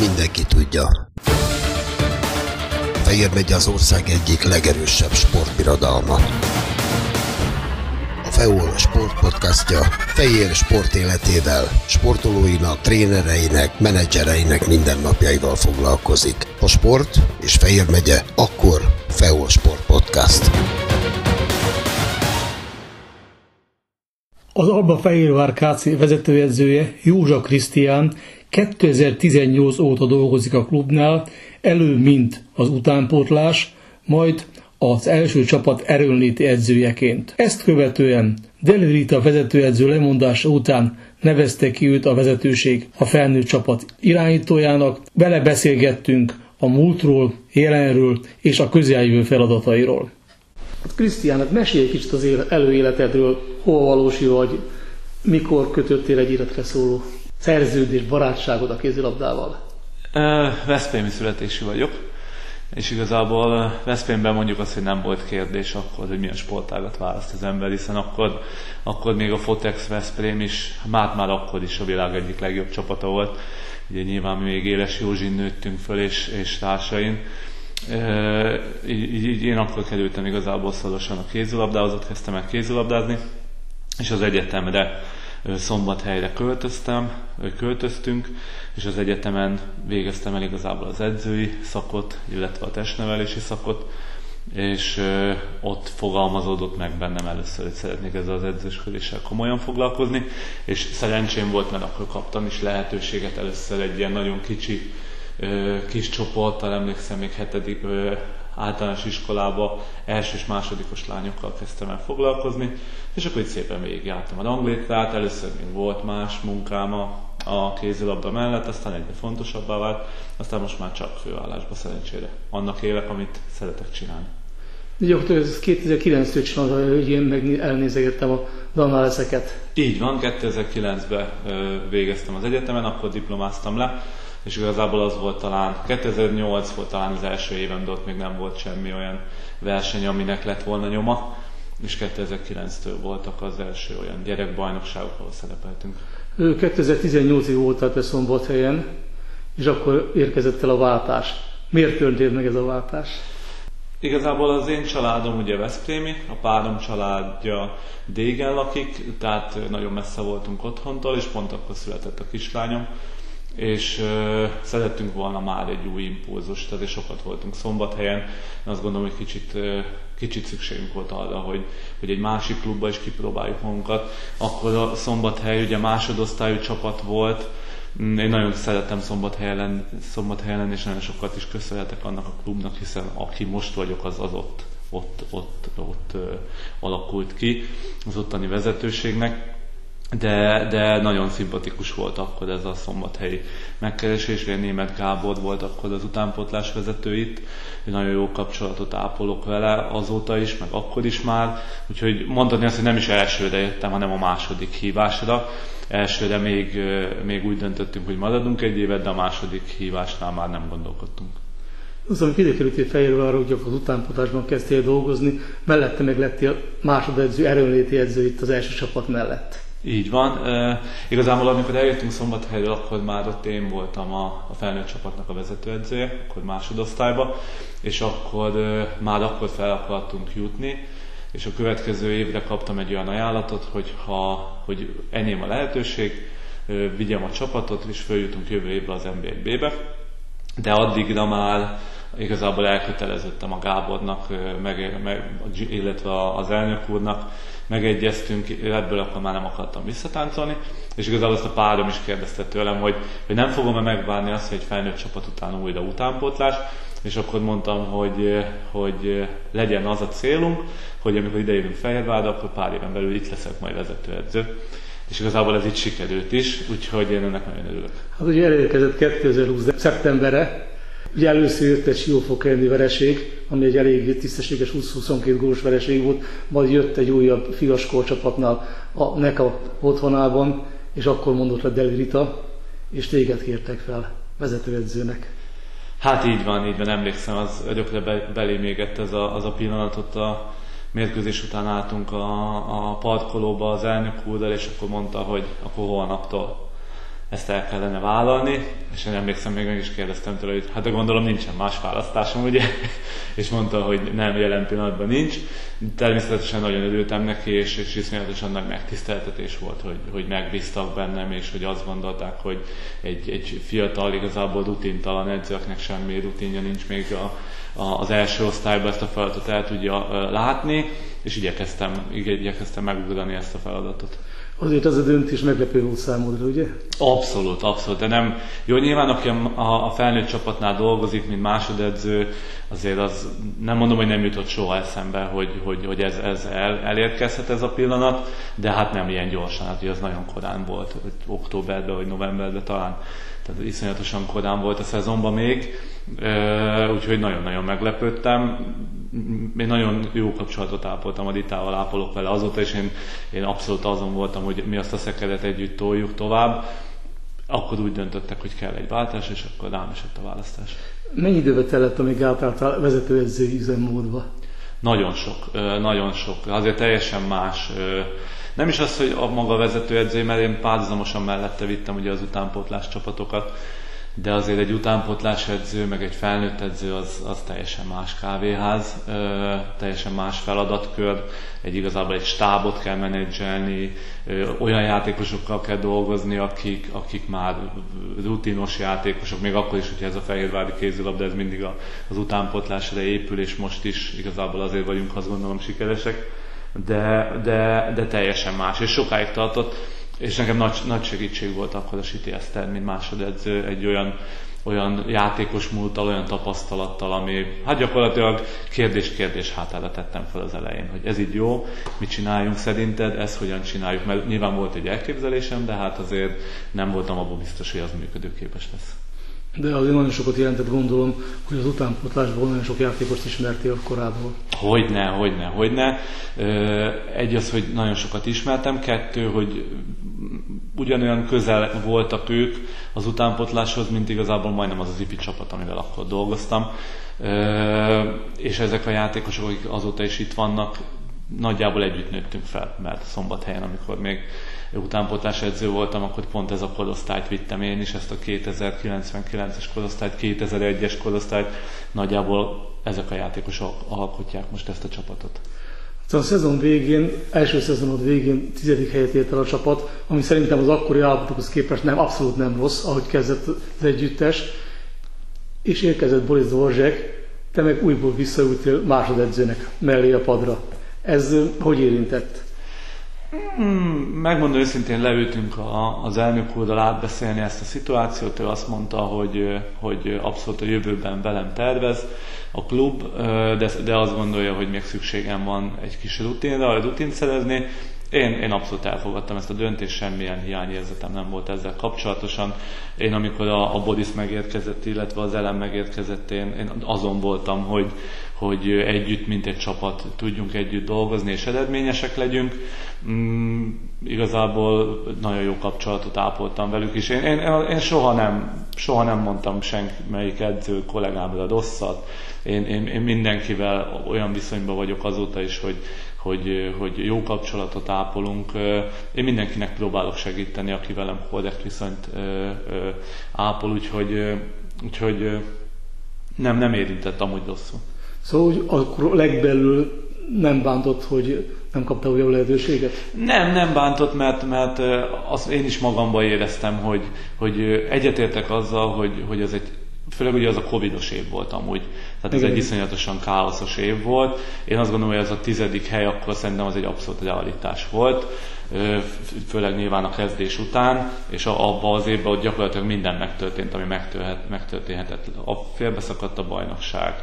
mindenki tudja. Fejér megy az ország egyik legerősebb sportbirodalma. A FEOL sportpodcastja Fejér sport életével, sportolóinak, trénereinek, menedzsereinek mindennapjaival foglalkozik. A sport és Fejér megye, akkor FEOL Sport Podcast. Az Alba Fehérvár KC vezetőedzője Józsa Krisztián 2018 óta dolgozik a klubnál, elő mint az utánpótlás, majd az első csapat erőnléti edzőjeként. Ezt követően Deli Rita vezetőedző lemondása után nevezte ki őt a vezetőség a felnőtt csapat irányítójának, vele beszélgettünk a múltról, jelenről és a közeljövő feladatairól. Krisztiának mesélj egy kicsit az előéletedről, hol valósi vagy, mikor kötöttél egy életre szóló szerződés, barátságot a kézilabdával? Veszprémi születésű vagyok, és igazából Veszprémben mondjuk azt, hogy nem volt kérdés akkor, hogy milyen sportágat választ az ember, hiszen akkor, akkor még a Fotex Veszprém is, már már akkor is a világ egyik legjobb csapata volt. Ugye nyilván mi még Éles Józsin nőttünk föl, és, és társain. Így, így, én akkor kerültem igazából szorosan a kézilabdához, ott kezdtem el kézilabdázni, és az egyetemre Szombathelyre költöztem, költöztünk, és az egyetemen végeztem el igazából az edzői szakot, illetve a testnevelési szakot, és ott fogalmazódott meg bennem először, hogy szeretnék ezzel az edzősködéssel komolyan foglalkozni, és szerencsém volt, mert akkor kaptam is lehetőséget először egy ilyen nagyon kicsi kis csoporttal, emlékszem még hetedik, általános iskolába első és másodikos lányokkal kezdtem el foglalkozni, és akkor itt szépen végigjártam a ranglétrát, először még volt más munkám a kézilabda mellett, aztán egyre fontosabbá vált, aztán most már csak főállásba szerencsére. Annak élek, amit szeretek csinálni. Ugye akkor ez 2009-től csinálta, hogy én meg elnézegettem a danáleszeket. Így van, 2009-ben végeztem az egyetemen, akkor diplomáztam le, és igazából az volt talán, 2008 volt talán az első évem, de ott még nem volt semmi olyan verseny, aminek lett volna nyoma, és 2009-től voltak az első olyan gyerekbajnokságok, ahol szerepeltünk. 2018-ig voltál te Szombathelyen, és akkor érkezett el a váltás. Miért történt meg ez a váltás? Igazából az én családom ugye Veszprémi, a párom családja Dégen lakik, tehát nagyon messze voltunk otthontól, és pont akkor született a kislányom, és uh, szerettünk volna már egy új impulzust, tehát sokat voltunk szombathelyen, azt gondolom, hogy kicsit, uh, kicsit szükségünk volt arra, hogy, hogy egy másik klubba is kipróbáljuk magunkat. Akkor a szombathely ugye másodosztályú csapat volt, mm, én nagyon szeretem szombathelyen, szombathelyen és nagyon sokat is köszönhetek annak a klubnak, hiszen aki most vagyok, az az ott, ott, ott, ott uh, alakult ki, az ottani vezetőségnek de, de nagyon szimpatikus volt akkor ez a szombathelyi megkeresés, én német Gábor volt akkor az utánpotlás vezető itt, nagyon jó kapcsolatot ápolok vele azóta is, meg akkor is már, úgyhogy mondani azt, hogy nem is elsőre jöttem, hanem a második hívásra. Elsőre még, még úgy döntöttünk, hogy maradunk egy évet, de a második hívásnál már nem gondolkodtunk. Azon kiderült fejről arra, hogy az utánpotásban kezdtél dolgozni, mellette meg lettél másodedző, erőnléti edző itt az első csapat mellett. Így van. E, igazából amikor eljöttünk Szombathelyről, akkor már ott én voltam a, a felnőtt csapatnak a vezetőedzője, akkor másodosztályba, és akkor e, már akkor fel akartunk jutni, és a következő évre kaptam egy olyan ajánlatot, hogy ha hogy enyém a lehetőség, e, vigyem a csapatot, és följutunk jövő évre az NB1-be, de addigra már igazából elköteleződtem a Gábornak, meg, meg, illetve az elnök úrnak, megegyeztünk, ebből akkor már nem akartam visszatáncolni, és igazából azt a párom is kérdezte tőlem, hogy, hogy nem fogom-e megvárni azt, hogy egy felnőtt csapat után újra utánpótlás, és akkor mondtam, hogy, hogy legyen az a célunk, hogy amikor idejövünk Fehérvárra, akkor pár éven belül itt leszek majd vezetőedző. És igazából ez így sikerült is, úgyhogy én ennek nagyon örülök. Hát ugye elérkezett 2020. szeptemberre, Ugye először jött egy Siófok elleni vereség, ami egy elég tisztességes 20-22 gólos vereség volt, majd jött egy újabb fiaskor csapatnál a NECA otthonában, és akkor mondott le Deli Rita, és téged kértek fel vezetőedzőnek. Hát így van, így van, emlékszem, az örökre be, belém égett ez a, az a pillanatot a mérkőzés után álltunk a, a parkolóba az elnök úrral, és akkor mondta, hogy akkor holnaptól ezt el kellene vállalni, és én emlékszem, még meg is kérdeztem tőle, hogy hát de gondolom nincsen más választásom, ugye? és mondta, hogy nem, jelen pillanatban nincs. Természetesen nagyon örültem neki, és, és iszonyatosan nagy megtiszteltetés volt, hogy, hogy megbíztak bennem, és hogy azt gondolták, hogy egy, egy fiatal, igazából rutintalan edző, akinek semmi rutinja nincs még a, a, az első osztályban ezt a feladatot el tudja látni, és igyekeztem, igyekeztem megugrani ezt a feladatot. Azért az a döntés meglepő volt számodra, ugye? Abszolút, abszolút. De nem, jó, nyilván aki a, a felnőtt csapatnál dolgozik, mint másodedző, azért az nem mondom, hogy nem jutott soha eszembe, hogy, hogy, hogy ez, ez el, elérkezhet ez a pillanat, de hát nem ilyen gyorsan, hát az nagyon korán volt, hogy októberben vagy novemberben talán. Tehát iszonyatosan korán volt a szezonban még, úgyhogy nagyon-nagyon meglepődtem én nagyon jó kapcsolatot ápoltam a Ditával, ápolok vele azóta, és én, én abszolút azon voltam, hogy mi azt a szekedet együtt toljuk tovább. Akkor úgy döntöttek, hogy kell egy váltás, és akkor rám esett a választás. Mennyi időbe tellett, amíg átálltál vezetőedzői üzemmódba? Nagyon sok, nagyon sok. Azért teljesen más. Nem is az, hogy a maga vezetőedzői, mert én párhuzamosan mellette vittem ugye az utánpótlás csapatokat, de azért egy utánpotlás edző, meg egy felnőtt edző az, az teljesen más kávéház, ö, teljesen más feladatkör, egy igazából egy stábot kell menedzselni, ö, olyan játékosokkal kell dolgozni, akik, akik már rutinos játékosok, még akkor is, hogyha ez a fehérvári kézilabda, ez mindig a, az utánpotlásra épül, és most is igazából azért vagyunk, azt gondolom, sikeresek, de, de, de teljesen más, és sokáig tartott és nekem nagy, nagy segítség volt akkor a Siti Eszter, mint másodedző, egy olyan, olyan játékos múlttal, olyan tapasztalattal, ami hát gyakorlatilag kérdés-kérdés hátára tettem fel az elején, hogy ez így jó, mit csináljunk szerinted, ezt hogyan csináljuk, mert nyilván volt egy elképzelésem, de hát azért nem voltam abban biztos, hogy az működőképes lesz. De azért nagyon sokat jelentett gondolom, hogy az utánpotlásból nagyon sok játékost ismertél korábban. Hogyne, hogyne, hogyne. Egy az, hogy nagyon sokat ismertem, kettő, hogy ugyanolyan közel voltak ők az utánpotláshoz, mint igazából majdnem az az IPI csapat, amivel akkor dolgoztam. És ezek a játékosok, akik azóta is itt vannak, nagyjából együtt nőttünk fel, mert szombathelyen, amikor még utánpotlás edző voltam, akkor pont ez a korosztályt vittem én is, ezt a 2099-es korosztályt, 2001-es korosztályt, nagyjából ezek a játékosok alkotják most ezt a csapatot. Szóval a szezon végén, első szezonod végén tizedik helyet ért el a csapat, ami szerintem az akkori állapotokhoz képest nem, abszolút nem rossz, ahogy kezdett az együttes, és érkezett Boris Dvorzsek, te meg újból visszaültél másodedzőnek mellé a padra. Ez hogy érintett? Hmm, megmondom őszintén, leültünk a, az elnök úrral átbeszélni ezt a szituációt, ő azt mondta, hogy, hogy abszolút a jövőben velem tervez a klub, de, de azt gondolja, hogy még szükségem van egy kis rutinra, hogy rutint szerezni. Én, én abszolút elfogadtam ezt a döntést, semmilyen hiányérzetem nem volt ezzel kapcsolatosan. Én amikor a, a Bodis megérkezett, illetve az elem megérkezett, én, én azon voltam, hogy, hogy együtt, mint egy csapat tudjunk együtt dolgozni és eredményesek legyünk. Igazából nagyon jó kapcsolatot ápoltam velük is. Én, én, én soha, nem, soha nem mondtam senki, melyik edző kollégámra rosszat. Én, én, én mindenkivel olyan viszonyban vagyok azóta is, hogy, hogy, hogy jó kapcsolatot ápolunk. Én mindenkinek próbálok segíteni, aki velem korrekt viszonyt ápol, úgyhogy, úgyhogy nem, nem érintett amúgy rosszul. Szóval hogy akkor legbelül nem bántott, hogy nem kapta olyan lehetőséget? Nem, nem bántott, mert, mert az én is magamban éreztem, hogy, hogy egyetértek azzal, hogy, hogy ez egy főleg ugye az a covidos év volt amúgy, tehát ez Igen. egy iszonyatosan káoszos év volt. Én azt gondolom, hogy ez a tizedik hely akkor szerintem az egy abszolút realitás volt, főleg nyilván a kezdés után, és abban az évben ott gyakorlatilag minden megtörtént, ami megtörténhetett. A félbeszakadt a bajnokság,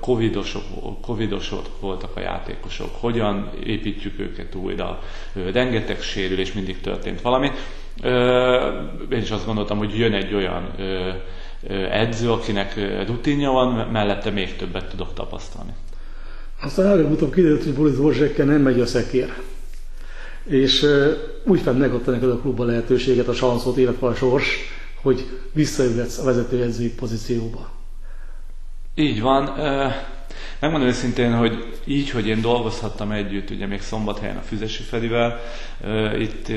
covidosok, covidosok voltak a játékosok, hogyan építjük őket újra, rengeteg sérülés, mindig történt valami. Én is azt gondoltam, hogy jön egy olyan edző, akinek rutinja van, mellette még többet tudok tapasztalni. Aztán előbb-utóbb kiderült, hogy Boris Borzsekkel nem megy a szekér. És úgy fent megadta neked a klubba lehetőséget, a sanszot, illetve a sors, hogy visszajöhetsz a vezetőedzői pozícióba. Így van. megmondom őszintén, hogy így, hogy én dolgozhattam együtt, ugye még szombathelyen a Füzesi Felivel, itt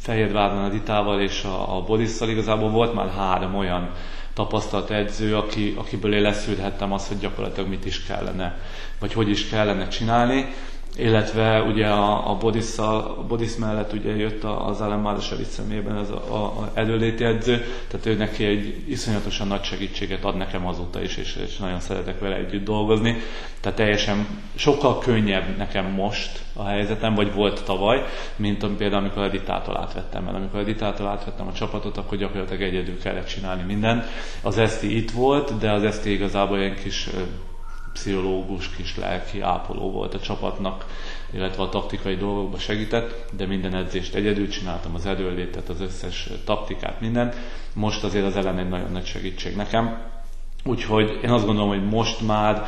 Fehérváron a Ditával és a, a Borisszal igazából volt már három olyan tapasztalt edző, aki, akiből én leszűrhettem azt, hogy gyakorlatilag mit is kellene, vagy hogy is kellene csinálni illetve ugye a, a Bodis, a mellett ugye jött az Ellen Márosevic szemében az a, a előléti edző, tehát ő neki egy iszonyatosan nagy segítséget ad nekem azóta is, és, és nagyon szeretek vele együtt dolgozni. Tehát teljesen sokkal könnyebb nekem most a helyzetem, vagy volt tavaly, mint például amikor Editától átvettem. Mert amikor Editától átvettem a csapatot, akkor gyakorlatilag egyedül kellett csinálni mindent. Az Eszti itt volt, de az Eszti igazából ilyen kis pszichológus, kis lelki ápoló volt a csapatnak, illetve a taktikai dolgokba segített, de minden edzést egyedül csináltam, az erőlétet, az összes taktikát, mindent. Most azért az ellen egy nagyon nagy segítség nekem. Úgyhogy én azt gondolom, hogy most már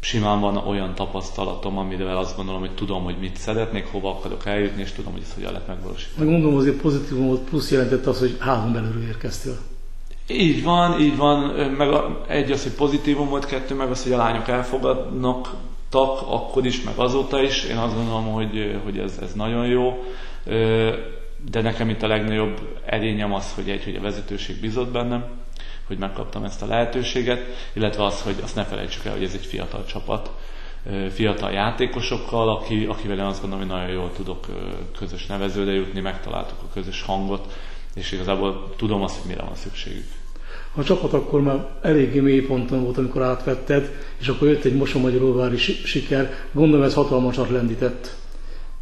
simán van olyan tapasztalatom, amivel azt gondolom, hogy tudom, hogy mit szeretnék, hova akarok eljutni, és tudom, hogy ezt hogyan lehet megvalósítani. Meg gondolom azért pozitívum volt, plusz jelentett az, hogy házon belülről érkeztél. Így van, így van. Meg egy az, hogy pozitívum volt, kettő meg az, hogy a lányok elfogadnak tak, akkor is, meg azóta is. Én azt gondolom, hogy, hogy ez, ez nagyon jó. De nekem itt a legnagyobb erényem az, hogy egy, hogy a vezetőség bizott bennem, hogy megkaptam ezt a lehetőséget, illetve az, hogy azt ne felejtsük el, hogy ez egy fiatal csapat, fiatal játékosokkal, aki, akivel én azt gondolom, hogy nagyon jól tudok közös nevezőre jutni, megtaláltuk a közös hangot, és igazából tudom azt, hogy mire van szükségük. A csapat akkor már eléggé mély ponton volt, amikor átvetted, és akkor jött egy Mosonmagyaróvári siker. Gondolom ez hatalmasat lendített,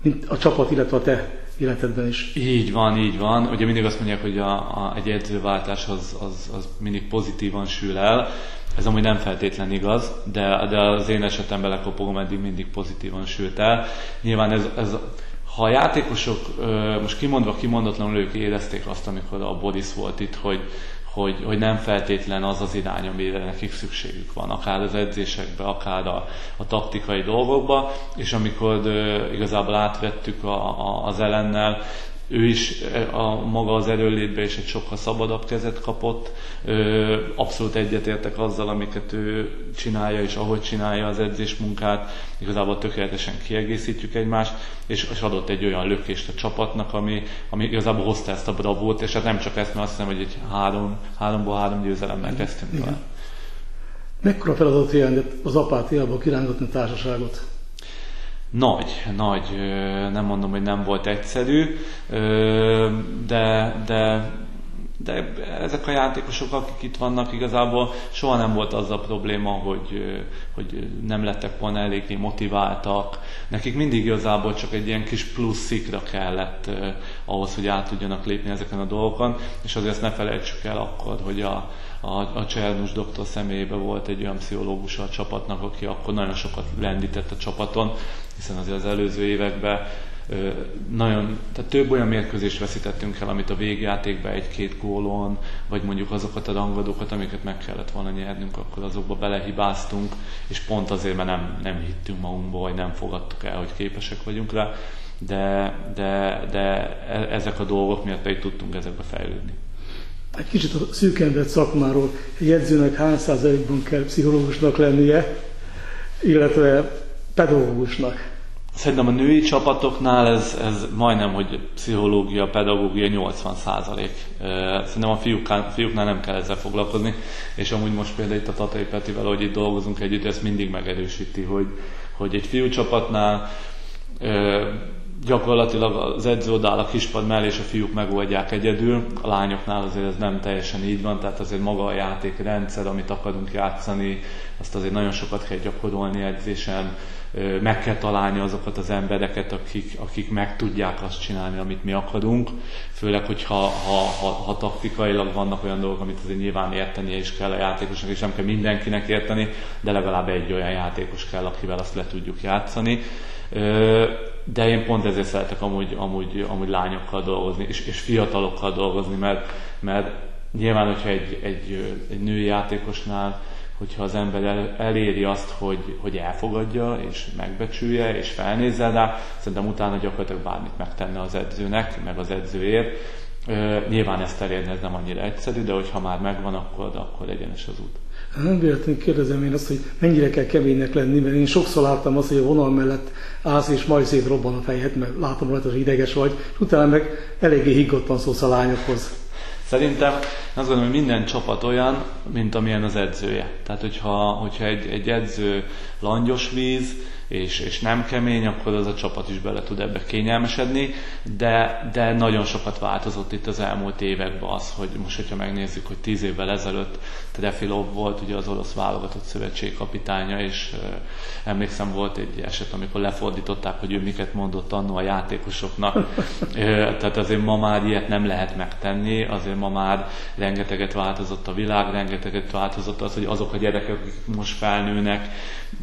mint a csapat, illetve a te életedben is. Így van, így van. Ugye mindig azt mondják, hogy a, a, egy edzőváltás az, az, az mindig pozitívan sül el. Ez amúgy nem feltétlen igaz, de, de az én esetemben lekopogom eddig mindig pozitívan sült el. Nyilván ez, ez ha a játékosok, most kimondva kimondatlanul ők érezték azt, amikor a Boris volt itt, hogy, hogy, hogy nem feltétlen az az irány, amire nekik szükségük van, akár az edzésekbe, akár a, a taktikai dolgokba, és amikor igazából átvettük a, a, az ellennel, ő is a maga az erőlétbe is egy sokkal szabadabb kezet kapott. Abszolút egyetértek azzal, amiket ő csinálja és ahogy csinálja az edzés munkát. Igazából tökéletesen kiegészítjük egymást, és, és adott egy olyan lökést a csapatnak, ami, ami igazából hozta ezt a bravót, és hát nem csak ezt, mert azt hiszem, hogy egy három, háromból három győzelemmel kezdtünk Igen. Mekkora feladat jelentett az apátiába kirángatni a társaságot? Nagy, nagy, nem mondom, hogy nem volt egyszerű, de, de, de ezek a játékosok, akik itt vannak, igazából soha nem volt az a probléma, hogy, hogy nem lettek volna eléggé motiváltak. Nekik mindig igazából csak egy ilyen kis plusz szikra kellett ahhoz, hogy át tudjanak lépni ezeken a dolgokon, és azért ezt ne felejtsük el akkor, hogy a, a, a Csernus doktor személyében volt egy olyan pszichológus a csapatnak, aki akkor nagyon sokat lendített a csapaton, hiszen azért az előző években nagyon, tehát több olyan mérkőzést veszítettünk el, amit a végjátékban egy-két gólon, vagy mondjuk azokat a rangadókat, amiket meg kellett volna nyernünk, akkor azokba belehibáztunk, és pont azért, mert nem, nem hittünk magunkba, vagy nem fogadtuk el, hogy képesek vagyunk rá, de, de, de e, ezek a dolgok miatt pedig tudtunk ezekbe fejlődni. Egy kicsit a szűkendett szakmáról, egy edzőnek hány százalékban kell pszichológusnak lennie, illetve pedagógusnak? Szerintem a női csapatoknál ez, ez majdnem, hogy pszichológia, pedagógia 80 százalék. Szerintem a fiúknál, fiúknál nem kell ezzel foglalkozni, és amúgy most például itt a Tatai Petivel, hogy itt dolgozunk együtt, ezt mindig megerősíti, hogy, hogy egy fiú csapatnál gyakorlatilag az edző odáll a kispad mellé, és a fiúk megoldják egyedül. A lányoknál azért ez nem teljesen így van, tehát azért maga a játékrendszer, amit akarunk játszani, azt azért nagyon sokat kell gyakorolni edzésen, meg kell találni azokat az embereket, akik, akik meg tudják azt csinálni, amit mi akarunk, főleg, hogyha ha, ha, ha taktikailag vannak olyan dolgok, amit azért nyilván értenie is kell a játékosnak, és nem kell mindenkinek érteni, de legalább egy olyan játékos kell, akivel azt le tudjuk játszani de én pont ezért szeretek amúgy, amúgy, amúgy lányokkal dolgozni, és, és fiatalokkal dolgozni, mert, mert nyilván, hogyha egy, egy, egy női játékosnál, hogyha az ember el, eléri azt, hogy, hogy elfogadja, és megbecsülje, és felnézze rá, szerintem utána gyakorlatilag bármit megtenne az edzőnek, meg az edzőért. nyilván ezt elérni ez nem annyira egyszerű, de hogyha már megvan, akkor, akkor egyenes az út. Nem véletlenül kérdezem én azt, hogy mennyire kell keménynek lenni, mert én sokszor láttam azt, hogy a vonal mellett állsz, és majd szétrobban a fejed, mert látom rajta, hogy ideges vagy, és utána meg eléggé higgottan szólsz a lányokhoz. Szerintem azt gondolom, hogy minden csapat olyan, mint amilyen az edzője. Tehát, hogyha, hogyha egy, egy edző langyos víz, és, és nem kemény, akkor az a csapat is bele tud ebbe kényelmesedni, de, de nagyon sokat változott itt az elmúlt években az, hogy most, hogyha megnézzük, hogy tíz évvel ezelőtt Trefilov volt ugye az orosz válogatott szövetség kapitánya, és uh, emlékszem volt egy eset, amikor lefordították, hogy ő miket mondott annó a játékosoknak. tehát azért ma már ilyet nem lehet megtenni, azért ma már rengeteget változott a világ, rengeteget változott az, hogy azok a gyerekek, akik most felnőnek,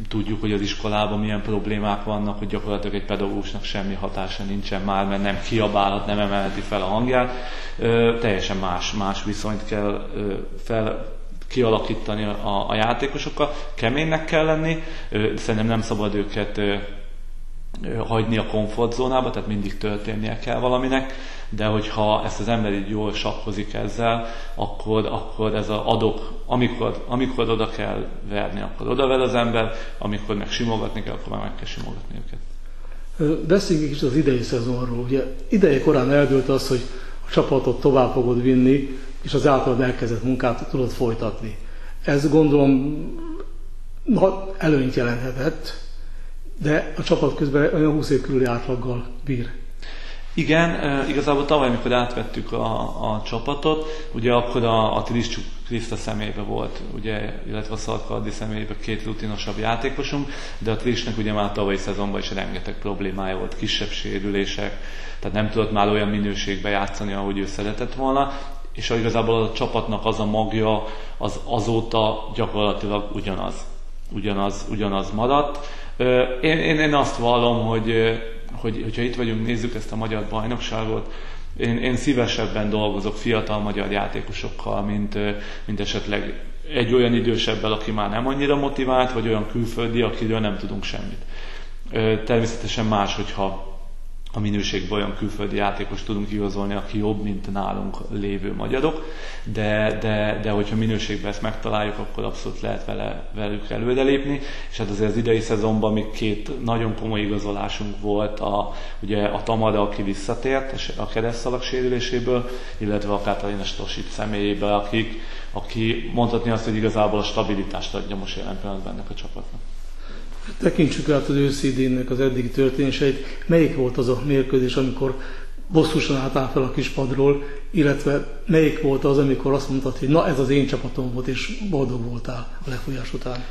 tudjuk, hogy az iskolában milyen problémák vannak, hogy gyakorlatilag egy pedagógusnak semmi hatása nincsen már, mert nem kiabálhat, nem emelheti fel a hangját. Ö, teljesen más, más viszonyt kell ö, fel kialakítani a, a játékosokkal. Keménynek kell lenni, ö, szerintem nem szabad őket hagyni a komfortzónába, tehát mindig történnie kell valaminek, de hogyha ezt az ember így jól sakkozik ezzel, akkor, akkor ez az adok, amikor, amikor oda kell verni, akkor oda ver az ember, amikor meg simogatni kell, akkor meg kell simogatni őket. Beszéljünk kicsit az idei szezonról. Ugye ideje korán eldőlt az, hogy a csapatot tovább fogod vinni, és az általad elkezdett munkát tudod folytatni. Ez gondolom előnyt jelenthetett, de a csapat közben olyan 20 év körüli átlaggal bír. Igen, igazából tavaly, amikor átvettük a, a csapatot, ugye akkor a, a Triscsuk Kriszta személybe volt, ugye, illetve a Szarkardi személybe két rutinosabb játékosunk, de a Trisnek ugye már tavalyi szezonban is rengeteg problémája volt, kisebb sérülések, tehát nem tudott már olyan minőségbe játszani, ahogy ő szeretett volna, és igazából a csapatnak az a magja, az azóta gyakorlatilag ugyanaz. Ugyanaz, ugyanaz maradt. Én, én, én azt vallom, hogy, hogy hogyha itt vagyunk, nézzük ezt a magyar bajnokságot, én, én szívesebben dolgozok fiatal magyar játékosokkal, mint, mint esetleg egy olyan idősebbel, aki már nem annyira motivált, vagy olyan külföldi, akiről nem tudunk semmit. Természetesen más, hogyha a minőségben olyan külföldi játékos tudunk igazolni, aki jobb, mint nálunk lévő magyarok, de, de, de hogyha minőségben ezt megtaláljuk, akkor abszolút lehet vele, velük előrelépni, és hát azért az idei szezonban még két nagyon komoly igazolásunk volt, a, ugye a Tamada, aki visszatért a keresztalak sérüléséből, illetve a Katalina Stosit személyéből, akik, aki mondhatni azt, hogy igazából a stabilitást adja most jelen pillanatban ennek a csapatnak. Tekintsük át az őszidénnek az eddigi történéseit. Melyik volt az a mérkőzés, amikor bosszusan álltál fel a kispadról, illetve melyik volt az, amikor azt mondtad, hogy na ez az én csapatom volt, és boldog voltál a lefolyás után?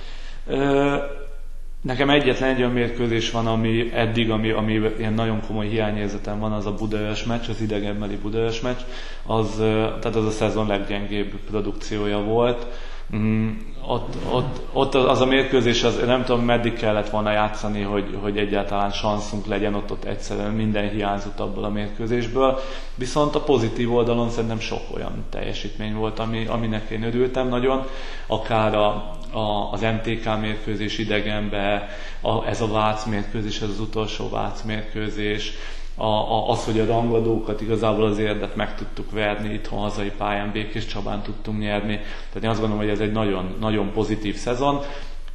Nekem egyetlen egy olyan mérkőzés van, ami eddig, ami, ami ilyen nagyon komoly hiányérzetem van, az a Budaörs meccs, az idegenbeli Budaörs meccs. Az, tehát az a szezon leggyengébb produkciója volt. Mm, ott, ott, ott az a mérkőzés, az, nem tudom meddig kellett volna játszani, hogy, hogy egyáltalán sanszunk legyen, ott, ott egyszerűen minden hiányzott abból a mérkőzésből. Viszont a pozitív oldalon szerintem sok olyan teljesítmény volt, ami, aminek én örültem nagyon, akár a, a, az MTK mérkőzés idegenbe, a, ez a Vác mérkőzés, ez az utolsó Vác mérkőzés, a, a, az, hogy a rangadókat igazából az érdet meg tudtuk verni, itthon hazai pályán Békés Csabán tudtunk nyerni. Tehát én azt gondolom, hogy ez egy nagyon, nagyon pozitív szezon.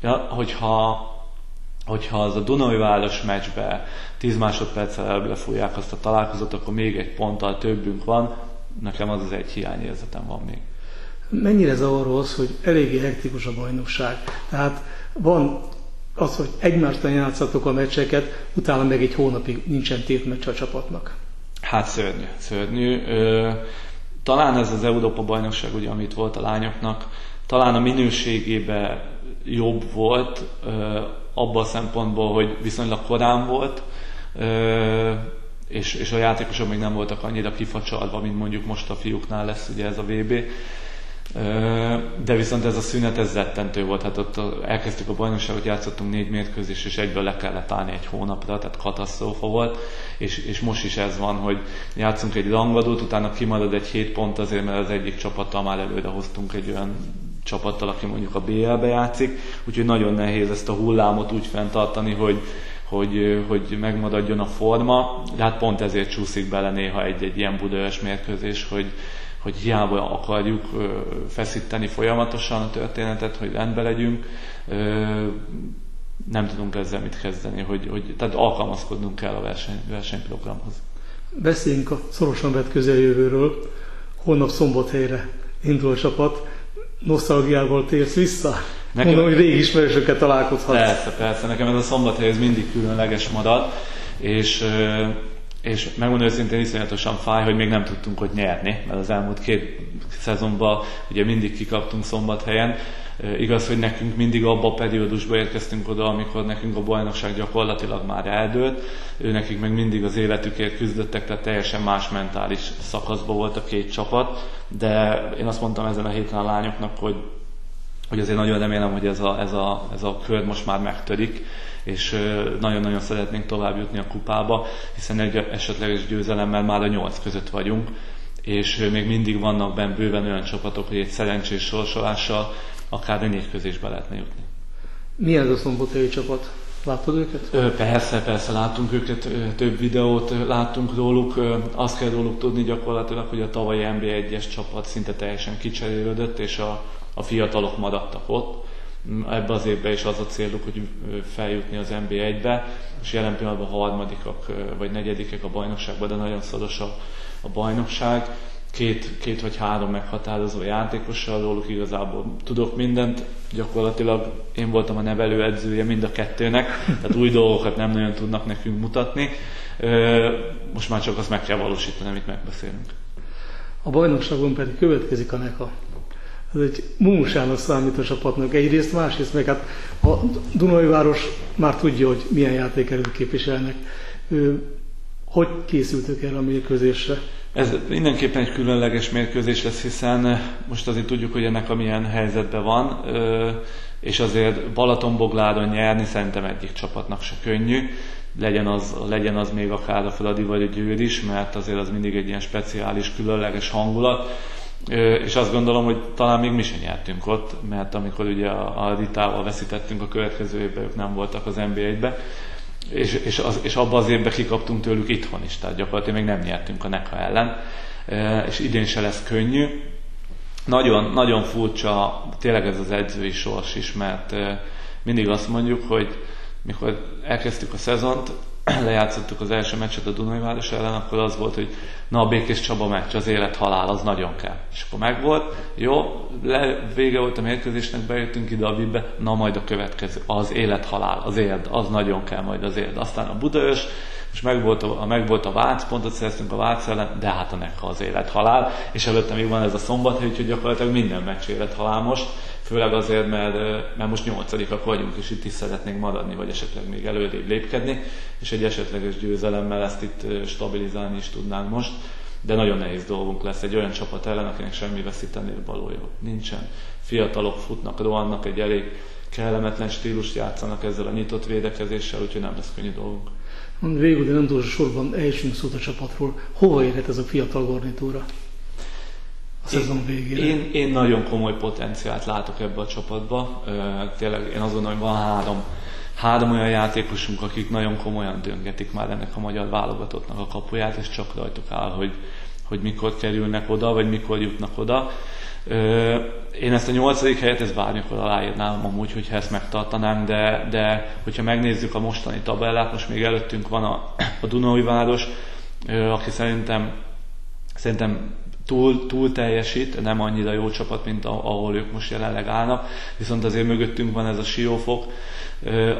Ja, hogyha, hogyha az a Dunai város meccsbe 10 másodperccel elbefújják azt a találkozót, akkor még egy ponttal többünk van, nekem az az egy hiányérzetem van még. Mennyire zavaró az, hogy eléggé hektikus a bajnokság? Tehát van az, hogy egymástán játszatok a meccseket, utána meg egy hónapig nincsen tétmeccs a csapatnak. Hát szörnyű, szörnyű. Ö, talán ez az Európa bajnokság, ugye, amit volt a lányoknak, talán a minőségében jobb volt, ö, abban a szempontból, hogy viszonylag korán volt, ö, és, és a játékosok még nem voltak annyira kifacsalva, mint mondjuk most a fiúknál lesz ugye ez a VB. De viszont ez a szünet, ez rettentő volt. Hát ott elkezdtük a bajnokságot, játszottunk négy mérkőzés, és egyből le kellett állni egy hónapra, tehát katasztrófa volt. És, és most is ez van, hogy játszunk egy rangadót, utána kimarad egy hét pont azért, mert az egyik csapattal már előre hoztunk egy olyan csapattal, aki mondjuk a BL-be játszik, úgyhogy nagyon nehéz ezt a hullámot úgy fenntartani, hogy, hogy, hogy megmaradjon a forma, de hát pont ezért csúszik bele néha egy-egy ilyen budaörs mérkőzés, hogy, hogy hiába akarjuk feszíteni folyamatosan a történetet, hogy rendbe legyünk, nem tudunk ezzel mit kezdeni, hogy, hogy tehát alkalmazkodnunk kell a verseny, versenyprogramhoz. Beszéljünk a szorosan vett közeljövőről. Holnap szombathelyre indul a csapat. Nosztalgiával térsz vissza? Nekem, Mondom, hogy régi ismerősökkel találkozhatsz. Persze, persze. Nekem ez a szombathely ez mindig különleges marad, és és megmondom őszintén iszonyatosan fáj, hogy még nem tudtunk hogy nyerni, mert az elmúlt két szezonban ugye mindig kikaptunk szombathelyen. Igaz, hogy nekünk mindig abba a periódusba érkeztünk oda, amikor nekünk a bajnokság gyakorlatilag már eldőlt, ő nekik meg mindig az életükért küzdöttek, tehát teljesen más mentális szakaszban volt a két csapat, de én azt mondtam ezen a héten a lányoknak, hogy hogy azért nagyon remélem, hogy ez a, ez a, ez a kör most már megtörik, és nagyon-nagyon szeretnénk tovább jutni a kupába, hiszen egy esetleges győzelemmel már a nyolc között vagyunk, és még mindig vannak benne bőven olyan csapatok, hogy egy szerencsés sorsolással akár a négy közésbe lehetne jutni. Milyen az a szombathelyi csapat? Láttad őket? Persze, persze, láttunk őket, több videót láttunk róluk. Azt kell róluk tudni gyakorlatilag, hogy a tavalyi NB1-es csapat szinte teljesen kicserélődött, és a, a fiatalok maradtak ott. Ebbe az évben is az a céluk, hogy feljutni az NB1-be, és jelen pillanatban harmadikak vagy negyedikek a bajnokságban, de nagyon szoros a, a bajnokság. Két, két vagy három meghatározó játékossal, róluk igazából tudok mindent. Gyakorlatilag én voltam a nevelő edzője mind a kettőnek, tehát új dolgokat nem nagyon tudnak nekünk mutatni. Most már csak azt meg kell valósítani, amit megbeszélünk. A bajnokságon pedig következik a NECA ez egy mumusának számít a csapatnak egyrészt, másrészt meg hát a Dunai város már tudja, hogy milyen játékerőt képviselnek. Hogy készültök erre a mérkőzésre? Ez mindenképpen egy különleges mérkőzés lesz, hiszen most azért tudjuk, hogy ennek a milyen helyzetben van, és azért Balatonbogládon nyerni szerintem egyik csapatnak se könnyű, legyen az, legyen az még akár a Fradi vagy a Győr is, mert azért az mindig egy ilyen speciális, különleges hangulat és azt gondolom, hogy talán még mi sem nyertünk ott, mert amikor ugye a, a Ritával veszítettünk a következő évben, ők nem voltak az NBA-be, és, és, az, és abban az évben kikaptunk tőlük itthon is, tehát gyakorlatilag még nem nyertünk a NECA ellen, és idén se lesz könnyű. Nagyon, nagyon furcsa tényleg ez az edzői sors is, mert mindig azt mondjuk, hogy mikor elkezdtük a szezont, lejátszottuk az első meccset a Dunajváros ellen, akkor az volt, hogy na a Békés Csaba meccs, az élet-halál, az nagyon kell. És akkor megvolt, jó, le, vége volt a mérkőzésnek, bejöttünk ide a vibe, na majd a következő, az élet-halál, az érd, az nagyon kell majd az érd. Aztán a Budaörs, és megvolt a, megvolt a Vác, pontot szereztünk a Vác ellen, de hát a Nekha az élet-halál, és előtte még van ez a szombat, úgyhogy gyakorlatilag minden meccs élet-halál most főleg azért, mert, mert most nyolcadikak vagyunk, és itt is szeretnénk maradni, vagy esetleg még előrébb lépkedni, és egy esetleges győzelemmel ezt itt stabilizálni is tudnánk most, de nagyon nehéz dolgunk lesz egy olyan csapat ellen, akinek semmi veszíteni valója nincsen. Fiatalok futnak, rohannak, egy elég kellemetlen stílust játszanak ezzel a nyitott védekezéssel, úgyhogy nem lesz könnyű dolgunk. Végül, de nem utolsó sorban ejtsünk szót a csapatról. Hova érhet ez a fiatal garnitúra? a szezon végére? Én, én nagyon komoly potenciált látok ebbe a csapatba. Tényleg én azt gondolom, hogy van három, három olyan játékosunk, akik nagyon komolyan döngetik már ennek a magyar válogatottnak a kapuját, és csak rajtuk áll, hogy, hogy mikor kerülnek oda, vagy mikor jutnak oda. Én ezt a nyolcadik helyet, ez bármikor aláírnám amúgy, hogyha ezt megtartanánk, de, de hogyha megnézzük a mostani tabellát, most még előttünk van a, a Dunai Város, aki szerintem szerintem túl, túl teljesít, nem annyira jó csapat, mint ahol ők most jelenleg állnak, viszont azért mögöttünk van ez a Siófok,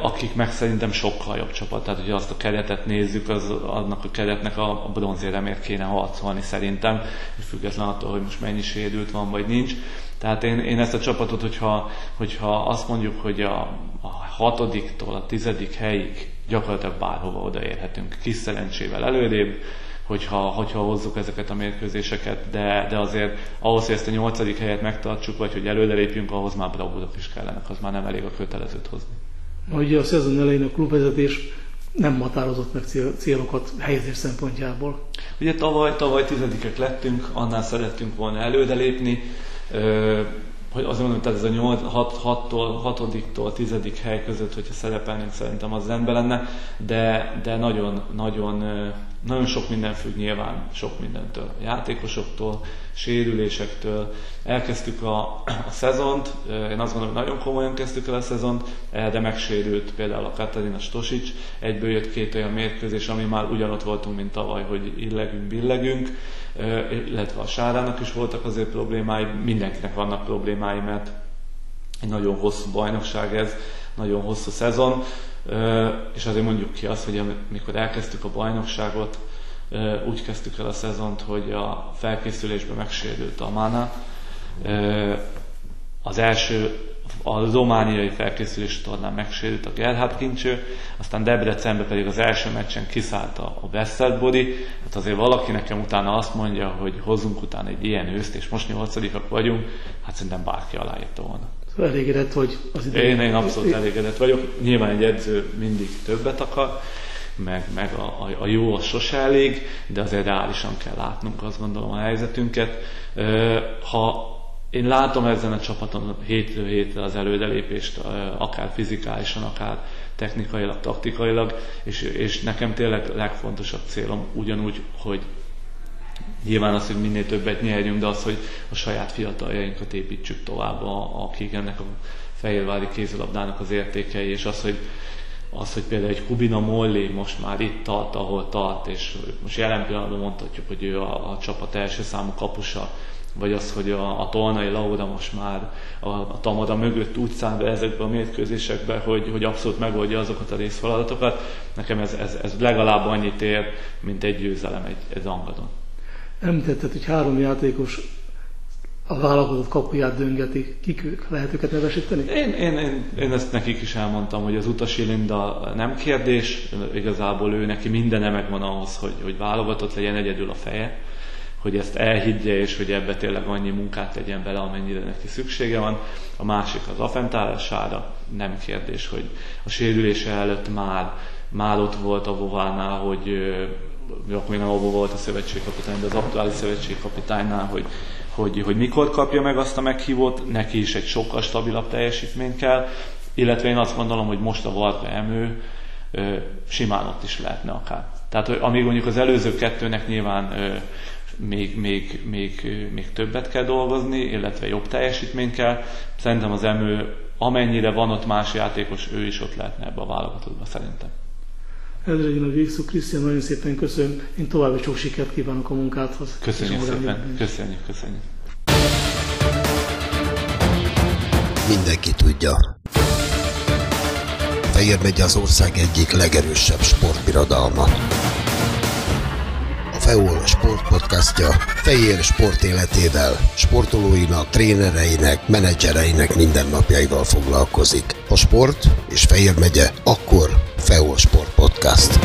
akik meg szerintem sokkal jobb csapat. Tehát, hogyha azt a keretet nézzük, az, annak a keretnek a, a bronzéremért kéne harcolni szerintem, független attól, hogy most mennyi sérült van, vagy nincs. Tehát én, én ezt a csapatot, hogyha, hogyha azt mondjuk, hogy a, a hatodiktól a tizedik helyig gyakorlatilag bárhova odaérhetünk, kis szerencsével előrébb, hogyha, hogyha hozzuk ezeket a mérkőzéseket, de, de azért ahhoz, hogy ezt a nyolcadik helyet megtartsuk, vagy hogy előrelépjünk, ahhoz már bravúrok is kellenek, az már nem elég a kötelezőt hozni. Ugye a szezon elején a klubvezetés nem határozott meg célokat helyezés szempontjából. Ugye tavaly, tavaly tizedikek lettünk, annál szerettünk volna előrelépni, hogy azt mondom, tehát ez a 6-tól, 6-tól 10. hely között, hogyha szerepelnénk, szerintem az rendben lenne, de, de nagyon, nagyon Nagyon sok minden függ nyilván, sok mindentől. A játékosoktól, sérülésektől. Elkezdtük a, a szezont, én azt gondolom, hogy nagyon komolyan kezdtük el a szezont, de megsérült például a Katarina Stosic, egyből jött két olyan mérkőzés, ami már ugyanott voltunk, mint tavaly, hogy illegünk, billegünk, illetve a Sárának is voltak azért problémái, mindenkinek vannak problémái, mert egy nagyon hosszú bajnokság ez, nagyon hosszú szezon, és azért mondjuk ki azt, hogy amikor elkezdtük a bajnokságot, úgy kezdtük el a szezont, hogy a felkészülésben megsérült a Mána. Az első, a romániai felkészülés tornán megsérült a Gerhard Kincső, aztán Debrecenben pedig az első meccsen kiszállt a Westertbody. Hát azért valaki nekem utána azt mondja, hogy hozzunk utána egy ilyen őszt, és most nyolcadikak vagyunk, hát szerintem bárki aláírta volna. Elégedett vagy az idő. Én, én abszolút elégedett vagyok. Nyilván egy edző mindig többet akar, meg, meg a, a, a jó az sose elég, de azért reálisan kell látnunk azt gondolom a helyzetünket. Ha én látom ezen a csapaton hétről hétre az elődelépést, akár fizikálisan, akár technikailag, taktikailag, és, és nekem tényleg legfontosabb célom ugyanúgy, hogy Nyilván az, hogy minél többet nyerjünk, de az, hogy a saját fiataljainkat építsük tovább, akik ennek a fehérvári kézilabdának az értékei, és az, hogy az, hogy például egy Kubina Molli most már itt tart, ahol tart, és most jelen pillanatban mondhatjuk, hogy ő a, a csapat első számú kapusa, vagy az, hogy a, a Tolnai Laura most már a, a Tamada mögött úgy száll be ezekbe a mérkőzésekbe, hogy, hogy abszolút megoldja azokat a részfeladatokat. Nekem ez, ez, ez legalább annyit ér, mint egy győzelem egy, egy angadon. Említetted, hogy három játékos a válogatott kapuját döngetik. Kik ők? Lehet őket nevesíteni? Én, én, én, én ezt nekik is elmondtam, hogy az utasi Linda nem kérdés, igazából ő neki mindene megvan ahhoz, hogy, hogy válogatott legyen egyedül a feje, hogy ezt elhiggye, és hogy ebbe tényleg annyi munkát tegyen bele, amennyire neki szüksége van. A másik az afentálására, nem kérdés, hogy a sérülése előtt már, már ott volt a Vovánál, hogy akkor még nem volt a szövetségkapitány, de az aktuális szövetségkapitánynál, hogy, hogy, hogy mikor kapja meg azt a meghívót, neki is egy sokkal stabilabb teljesítmény kell, illetve én azt gondolom, hogy most a Varga Emő simán ott is lehetne akár. Tehát, amíg mondjuk az előző kettőnek nyilván még, még, még, még többet kell dolgozni, illetve jobb teljesítmény kell, szerintem az emő, amennyire van ott más játékos, ő is ott lehetne ebbe a válogatottba szerintem. Ez legyen a végszó. Krisztián, nagyon szépen köszönöm. Én további sok sikert kívánok a munkádhoz. Köszönjük szépen. Köszönjük, köszönjük. Mindenki tudja. Fehér megy az ország egyik legerősebb sportbirodalma. FEOL sportpodcastja Fehér sport életével, sportolóinak, trénereinek, menedzsereinek mindennapjaival foglalkozik. A sport és Fehér megye, akkor FEOL Sport Podcast.